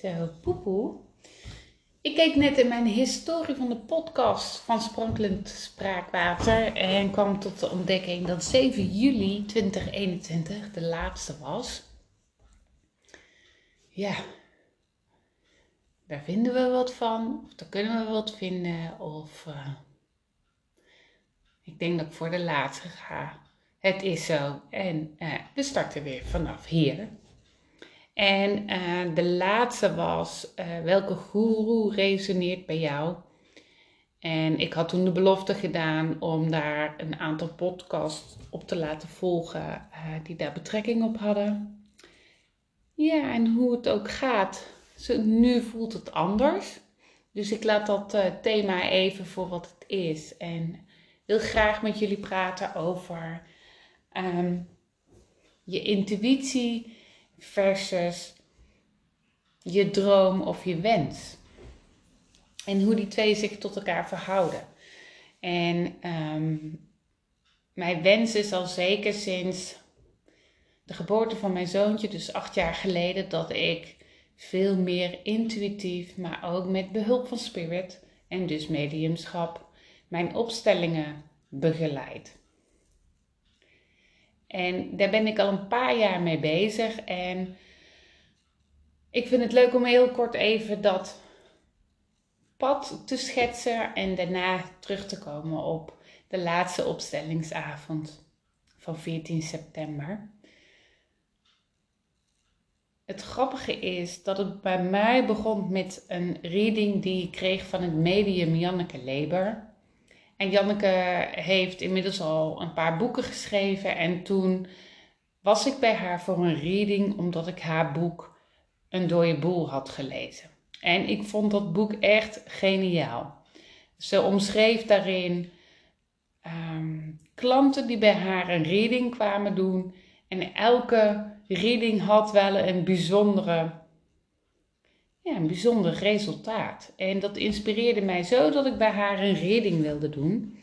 Zo, poepoe. Ik keek net in mijn historie van de podcast van Sprankelend Spraakwater en kwam tot de ontdekking dat 7 juli 2021 de laatste was. Ja, daar vinden we wat van, of daar kunnen we wat vinden, of uh, ik denk dat ik voor de laatste ga. Het is zo en uh, we starten weer vanaf hier. En uh, de laatste was, uh, welke guru resoneert bij jou? En ik had toen de belofte gedaan om daar een aantal podcasts op te laten volgen uh, die daar betrekking op hadden. Ja, en hoe het ook gaat, nu voelt het anders. Dus ik laat dat thema even voor wat het is. En wil graag met jullie praten over um, je intuïtie versus je droom of je wens. En hoe die twee zich tot elkaar verhouden. En um, mijn wens is al zeker sinds de geboorte van mijn zoontje, dus acht jaar geleden, dat ik veel meer intuïtief, maar ook met behulp van spirit en dus mediumschap, mijn opstellingen begeleid. En daar ben ik al een paar jaar mee bezig. En ik vind het leuk om heel kort even dat pad te schetsen en daarna terug te komen op de laatste opstellingsavond van 14 september. Het grappige is dat het bij mij begon met een reading die ik kreeg van het medium Janneke Leber. En Janneke heeft inmiddels al een paar boeken geschreven. En toen was ik bij haar voor een reading omdat ik haar boek Een dode boel had gelezen. En ik vond dat boek echt geniaal. Ze omschreef daarin um, klanten die bij haar een reading kwamen doen. En elke reading had wel een bijzondere ja, een bijzonder resultaat. En dat inspireerde mij zo dat ik bij haar een reading wilde doen.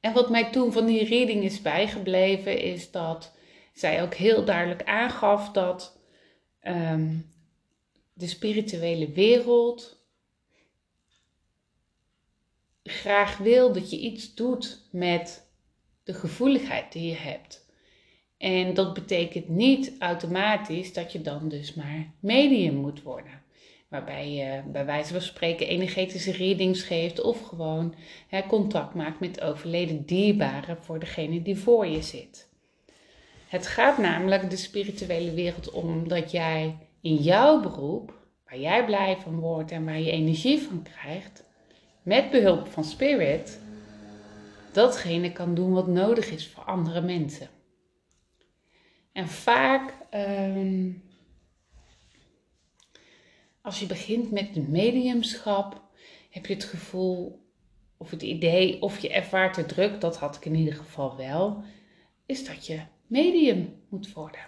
En wat mij toen van die reading is bijgebleven, is dat zij ook heel duidelijk aangaf dat um, de spirituele wereld graag wil dat je iets doet met de gevoeligheid die je hebt. En dat betekent niet automatisch dat je dan dus maar medium moet worden. Waarbij je bij wijze van spreken energetische readings geeft of gewoon hè, contact maakt met overleden dierbaren voor degene die voor je zit. Het gaat namelijk de spirituele wereld om dat jij in jouw beroep, waar jij blij van wordt en waar je energie van krijgt, met behulp van spirit, datgene kan doen wat nodig is voor andere mensen. En vaak, um, als je begint met de mediumschap, heb je het gevoel of het idee of je ervaart de druk, dat had ik in ieder geval wel, is dat je medium moet worden.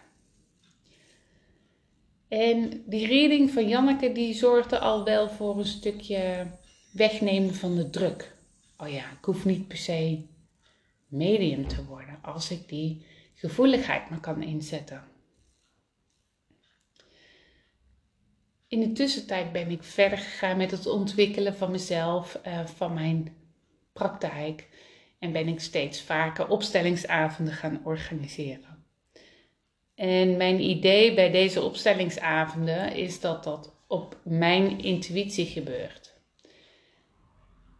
En die reading van Janneke die zorgde al wel voor een stukje wegnemen van de druk. Oh ja, ik hoef niet per se medium te worden als ik die gevoeligheid maar kan inzetten. In de tussentijd ben ik verder gegaan met het ontwikkelen van mezelf, uh, van mijn praktijk. En ben ik steeds vaker opstellingsavonden gaan organiseren. En mijn idee bij deze opstellingsavonden is dat dat op mijn intuïtie gebeurt.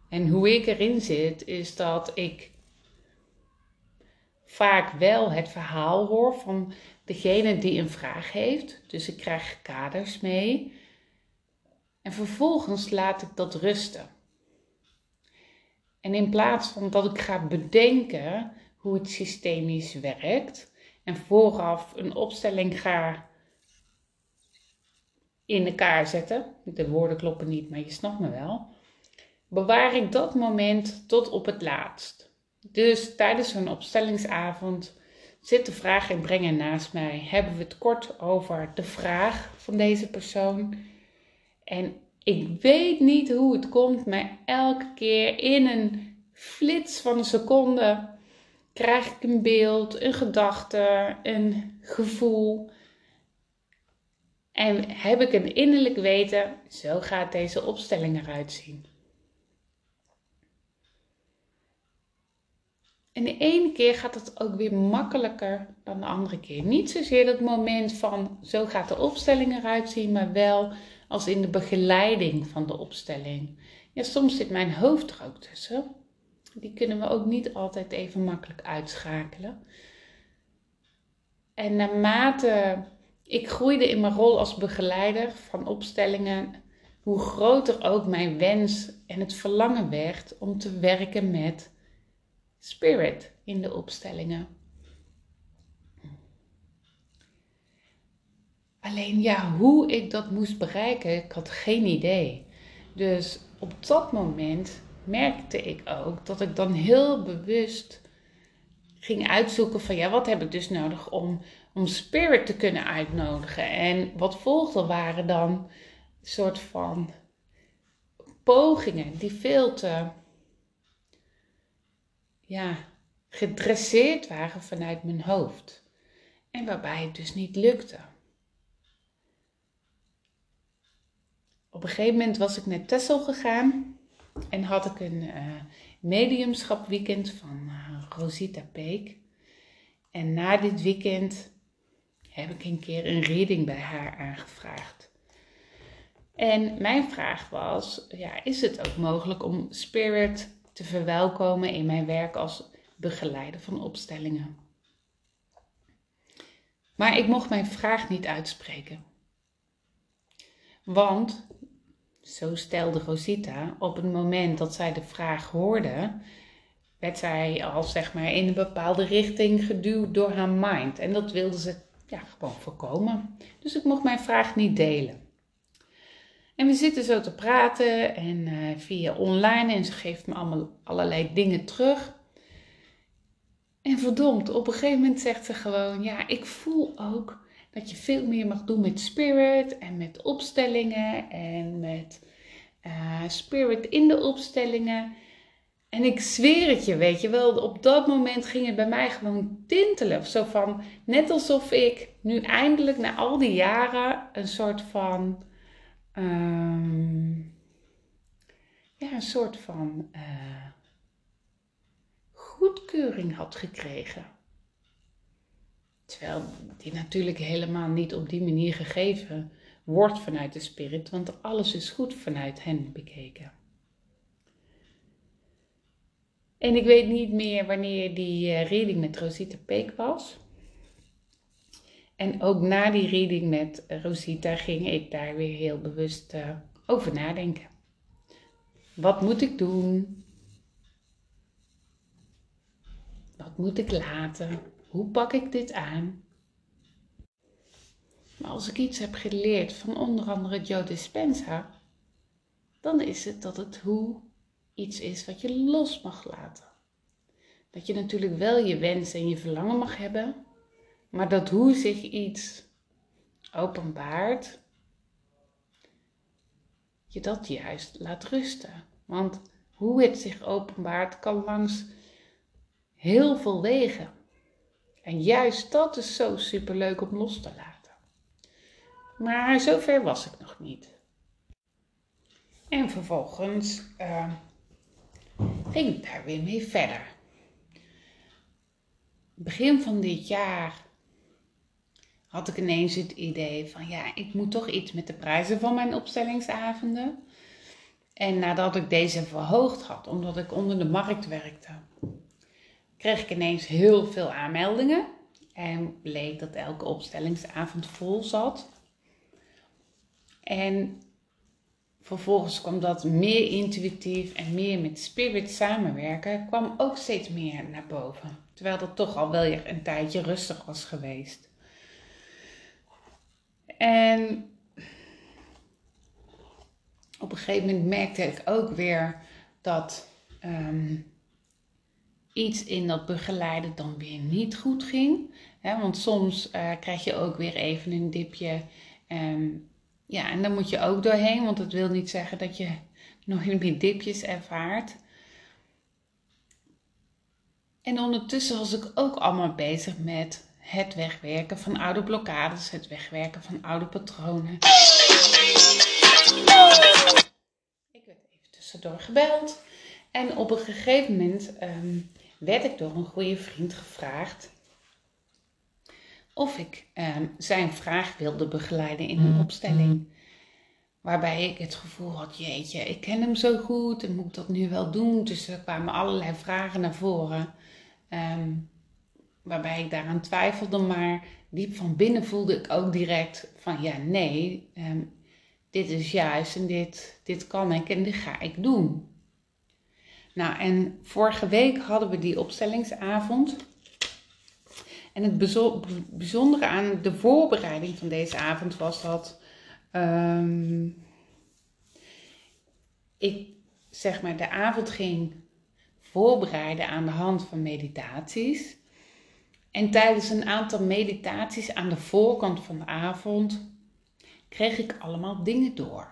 En hoe ik erin zit, is dat ik vaak wel het verhaal hoor van degene die een vraag heeft. Dus ik krijg kaders mee. En vervolgens laat ik dat rusten. En in plaats van dat ik ga bedenken hoe het systemisch werkt en vooraf een opstelling ga in elkaar zetten, de woorden kloppen niet, maar je snapt me wel, bewaar ik dat moment tot op het laatst. Dus tijdens zo'n opstellingsavond zit de vraag in brengen naast mij. Hebben we het kort over de vraag van deze persoon. En ik weet niet hoe het komt, maar elke keer in een flits van een seconde krijg ik een beeld, een gedachte, een gevoel. En heb ik een innerlijk weten, zo gaat deze opstelling eruit zien. En de ene keer gaat het ook weer makkelijker dan de andere keer. Niet zozeer dat moment van zo gaat de opstelling eruit zien, maar wel als in de begeleiding van de opstelling. Ja, soms zit mijn hoofd er ook tussen. Die kunnen we ook niet altijd even makkelijk uitschakelen. En naarmate ik groeide in mijn rol als begeleider van opstellingen, hoe groter ook mijn wens en het verlangen werd om te werken met spirit in de opstellingen. Alleen ja, hoe ik dat moest bereiken, ik had geen idee. Dus op dat moment merkte ik ook dat ik dan heel bewust ging uitzoeken van ja, wat heb ik dus nodig om, om spirit te kunnen uitnodigen. En wat volgde waren dan soort van pogingen die veel te ja, gedresseerd waren vanuit mijn hoofd. En waarbij het dus niet lukte. Op een gegeven moment was ik naar Tessel gegaan en had ik een uh, mediumschap weekend van uh, Rosita Peek. En na dit weekend heb ik een keer een reading bij haar aangevraagd. En mijn vraag was: ja, is het ook mogelijk om spirit te verwelkomen in mijn werk als begeleider van opstellingen? Maar ik mocht mijn vraag niet uitspreken. Want zo stelde Rosita, op het moment dat zij de vraag hoorde, werd zij al zeg maar in een bepaalde richting geduwd door haar mind. En dat wilde ze ja, gewoon voorkomen. Dus ik mocht mijn vraag niet delen. En we zitten zo te praten en uh, via online en ze geeft me allemaal allerlei dingen terug. En verdomd, op een gegeven moment zegt ze gewoon: Ja, ik voel ook dat je veel meer mag doen met spirit en met opstellingen en met uh, spirit in de opstellingen. En ik zweer het je, weet je wel, op dat moment ging het bij mij gewoon tintelen. Zo van, net alsof ik nu eindelijk na al die jaren een soort van, um, ja, een soort van uh, goedkeuring had gekregen. Terwijl die natuurlijk helemaal niet op die manier gegeven wordt vanuit de spirit, want alles is goed vanuit hen bekeken. En ik weet niet meer wanneer die uh, reading met Rosita Peek was. En ook na die reading met Rosita ging ik daar weer heel bewust uh, over nadenken. Wat moet ik doen? Wat moet ik laten? Hoe pak ik dit aan? Maar als ik iets heb geleerd van onder andere Joe Dispenza, dan is het dat het hoe iets is wat je los mag laten. Dat je natuurlijk wel je wens en je verlangen mag hebben, maar dat hoe zich iets openbaart, je dat juist laat rusten. Want hoe het zich openbaart kan langs heel veel wegen. En juist dat is zo superleuk om los te laten. Maar zover was ik nog niet. En vervolgens uh, ging ik daar weer mee verder. Begin van dit jaar had ik ineens het idee van ja, ik moet toch iets met de prijzen van mijn opstellingsavonden. En nadat ik deze verhoogd had, omdat ik onder de markt werkte, kreeg ik ineens heel veel aanmeldingen. En bleek dat elke opstellingsavond vol zat. En vervolgens kwam dat meer intuïtief en meer met spirit samenwerken, kwam ook steeds meer naar boven. Terwijl dat toch al wel een tijdje rustig was geweest. En op een gegeven moment merkte ik ook weer dat ehm, iets in dat begeleiden dan weer niet goed ging. want soms uh, krijg je ook weer even een dipje. Um, ja, en dan moet je ook doorheen, want dat wil niet zeggen dat je nog meer dipjes ervaart. En ondertussen was ik ook allemaal bezig met het wegwerken van oude blokkades, het wegwerken van oude patronen. Ik werd even tussendoor gebeld en op een gegeven moment ehm, werd ik door een goede vriend gevraagd of ik ehm, zijn vraag wilde begeleiden in een opstelling. Waarbij ik het gevoel had, jeetje, ik ken hem zo goed en moet ik dat nu wel doen? Dus er kwamen allerlei vragen naar voren. Ehm, waarbij ik daaraan twijfelde, maar diep van binnen voelde ik ook direct van ja, nee, ehm, dit is juist en dit, dit kan ik en dit ga ik doen. Nou, en vorige week hadden we die opstellingsavond. En het bijzondere aan de voorbereiding van deze avond was dat um, ik zeg maar de avond ging voorbereiden aan de hand van meditaties. En tijdens een aantal meditaties aan de voorkant van de avond kreeg ik allemaal dingen door.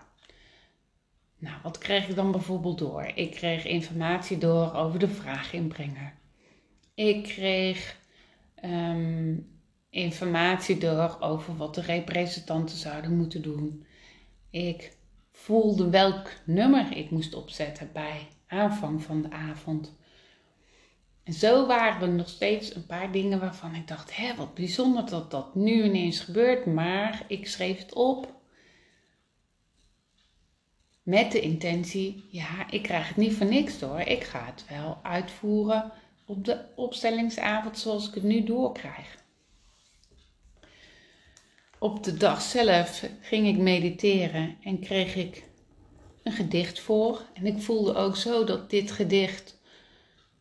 Nou, wat kreeg ik dan bijvoorbeeld door? Ik kreeg informatie door over de vraaginbrenger. Ik kreeg Ehm, informatie door over wat de representanten zouden moeten doen. Ik voelde welk nummer ik moest opzetten bij aanvang van de avond. En zo waren er nog steeds een paar dingen waarvan ik dacht: hé, wat bijzonder dat dat nu ineens gebeurt, maar ik schreef het op. Met de intentie, ja, ik krijg het niet voor niks door. Ik ga het wel uitvoeren op de opstellingsavond zoals ik het nu doorkrijg. Op de dag zelf ging ik mediteren en kreeg ik een gedicht voor. En ik voelde ook zo dat dit gedicht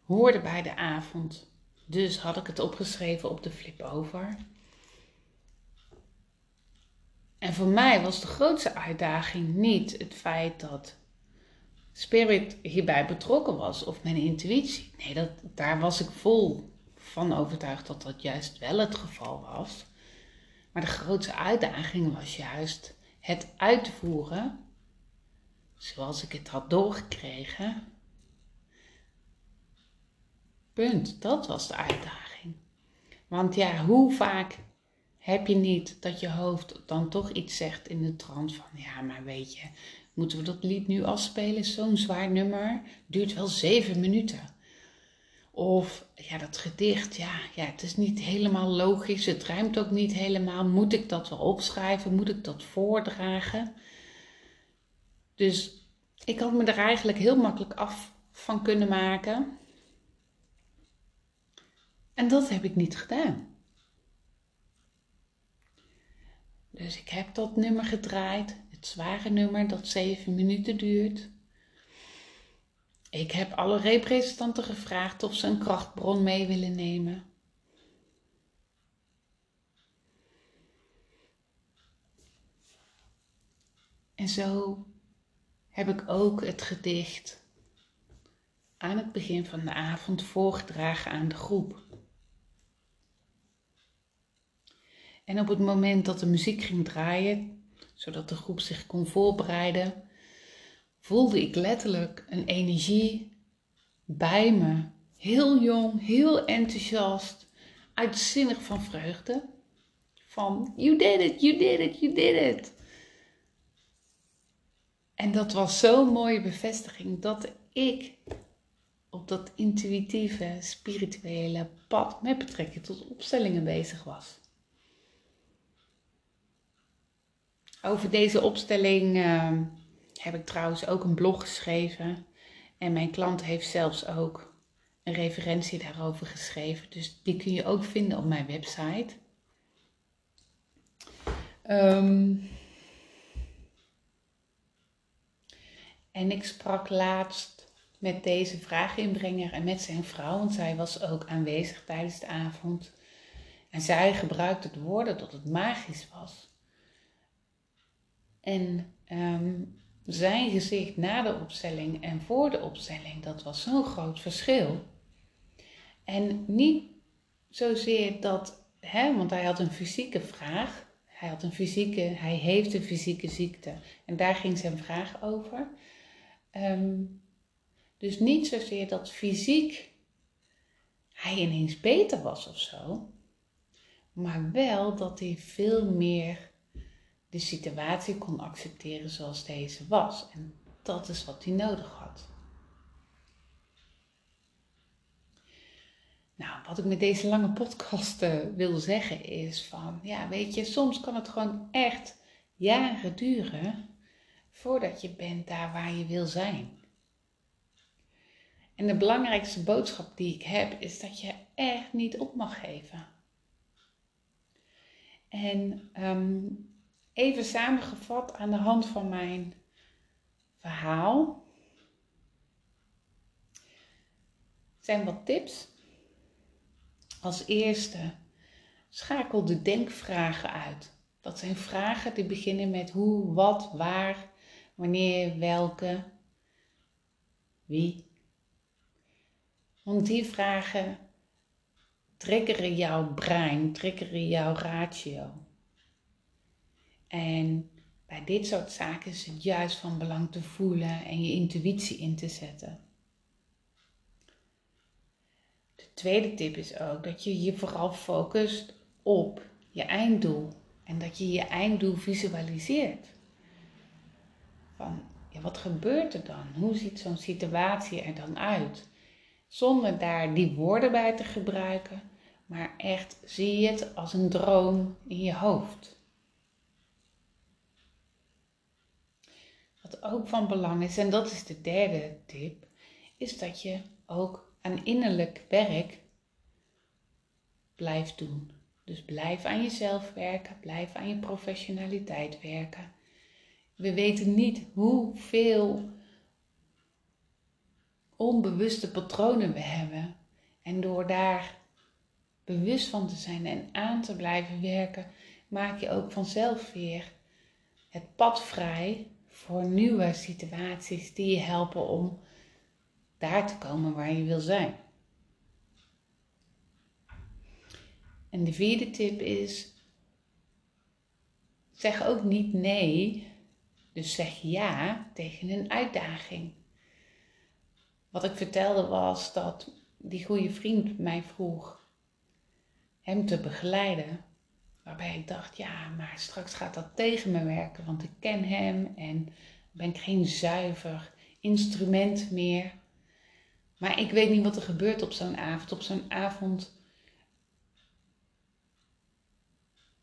hoorde bij de avond. Dus had ik het opgeschreven op de flip over. En voor mij was de grootste uitdaging niet het feit dat spirit hierbij betrokken was of mijn intuïtie. Nee, dat, daar was ik vol van overtuigd dat dat juist wel het geval was. Maar de grootste uitdaging was juist het uitvoeren zoals ik het had doorgekregen. Punt, dat was de uitdaging. Want ja, hoe vaak heb je niet dat je hoofd dan toch iets zegt in de trant van, ja, maar weet je, Moeten we dat lied nu afspelen? Zo'n zwaar nummer. Duurt wel zeven minuten. Of ja, dat gedicht, ja, ja, het is niet helemaal logisch. Het rijmt ook niet helemaal. Moet ik dat wel opschrijven? Moet ik dat voordragen? Dus ik had me er eigenlijk heel makkelijk af van kunnen maken. En dat heb ik niet gedaan. Dus ik heb dat nummer gedraaid het zware nummer dat 7 minuten duurt. Ik heb alle representanten gevraagd of ze een krachtbron mee willen nemen. En zo heb ik ook het gedicht aan het begin van de avond voorgedragen aan de groep. En op het moment dat de muziek ging draaien, zodat de groep zich kon voorbereiden, voelde ik letterlijk een energie bij me. Heel jong, heel enthousiast, uitzinnig van vreugde. Van you did it, you did it, you did it. En dat was zo'n mooie bevestiging dat ik op dat intuïtieve, spirituele pad met betrekking tot opstellingen bezig was. Over deze opstelling ehm, heb ik trouwens ook een blog geschreven. En mijn klant heeft zelfs ook een referentie daarover geschreven. Dus die kun je ook vinden op mijn website. Ehm, en ik sprak laatst met deze vraaginbrenger en met zijn vrouw, want zij was ook aanwezig tijdens de avond. En zij gebruikte het woorden dat het magisch was. En ehm, zijn gezicht na de opstelling en voor de opstelling, dat was zo'n groot verschil. En niet zozeer dat, hè, want hij had een fysieke vraag. Hij, had een fysieke, hij heeft een fysieke ziekte. En daar ging zijn vraag over. Ehm, dus niet zozeer dat fysiek hij ineens beter was of zo. maar wel dat hij veel meer de situatie kon accepteren zoals deze was. En dat is wat hij nodig had. Nou, wat ik met deze lange podcast uh, wil zeggen is van, ja, weet je, soms kan het gewoon echt jaren duren voordat je bent daar waar je wil zijn. En de belangrijkste boodschap die ik heb is dat je echt niet op mag geven. En um, even samengevat aan de hand van mijn verhaal zijn wat tips. Als eerste, schakel de denkvragen uit. Dat zijn vragen die beginnen met hoe, wat, waar, wanneer, welke, wie. Want die vragen triggeren jouw brein, triggeren jouw ratio. En bij dit soort zaken is het juist van belang te voelen en je intuïtie in te zetten. De tweede tip is ook dat je je vooral focust op je einddoel en dat je je einddoel visualiseert. Van ja, wat gebeurt er dan? Hoe ziet zo'n situatie er dan uit? Zonder daar die woorden bij te gebruiken, maar echt zie je het als een droom in je hoofd. Wat ook van belang is, en dat is de derde tip, is dat je ook aan innerlijk werk blijft doen. Dus blijf aan jezelf werken, blijf aan je professionaliteit werken. We weten niet hoeveel onbewuste patronen we hebben. En door daar bewust van te zijn en aan te blijven werken, maak je ook vanzelf weer het pad vrij voor nieuwe situaties die je helpen om daar te komen waar je wil zijn. En de vierde tip is: zeg ook niet nee, dus zeg ja tegen een uitdaging. Wat ik vertelde was dat die goede vriend mij vroeg hem te begeleiden. Waarbij ik dacht, ja, maar straks gaat dat tegen me werken, want ik ken hem en ben ik geen zuiver instrument meer. Maar ik weet niet wat er gebeurt op zo'n avond. Op zo'n avond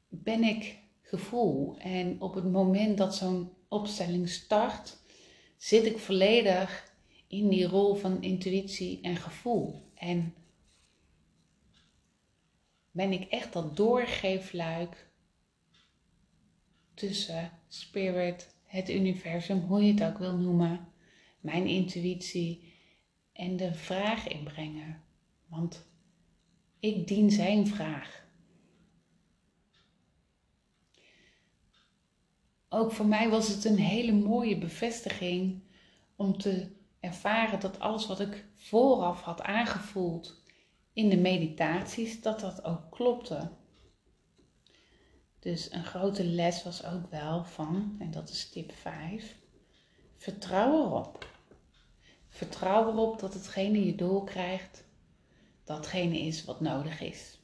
ben ik gevoel. En op het moment dat zo'n opstelling start, zit ik volledig in die rol van intuïtie en gevoel. En ben ik echt dat doorgeefluik tussen spirit, het universum, hoe je het ook wil noemen, mijn intuïtie en de vraag inbrengen. Want ik dien zijn vraag. Ook voor mij was het een hele mooie bevestiging om te ervaren dat alles wat ik vooraf had aangevoeld in de meditaties, dat dat ook klopte. Dus een grote les was ook wel van, en dat is tip 5, vertrouw erop. Vertrouw erop dat hetgene je doorkrijgt, datgene is wat nodig is.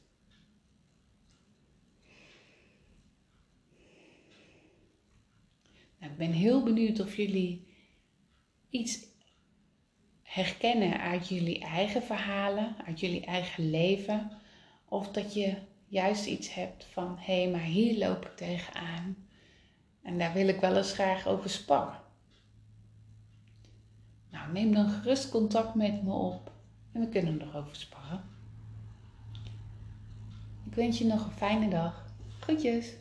Nou, ik ben heel benieuwd of jullie iets herkennen uit jullie eigen verhalen, uit jullie eigen leven. Of dat je juist iets hebt van hé, hey, maar hier loop ik tegenaan. En daar wil ik wel eens graag over sparren. Nou, neem dan gerust contact met me op en we kunnen erover sparren. Ik wens je nog een fijne dag. Groetjes!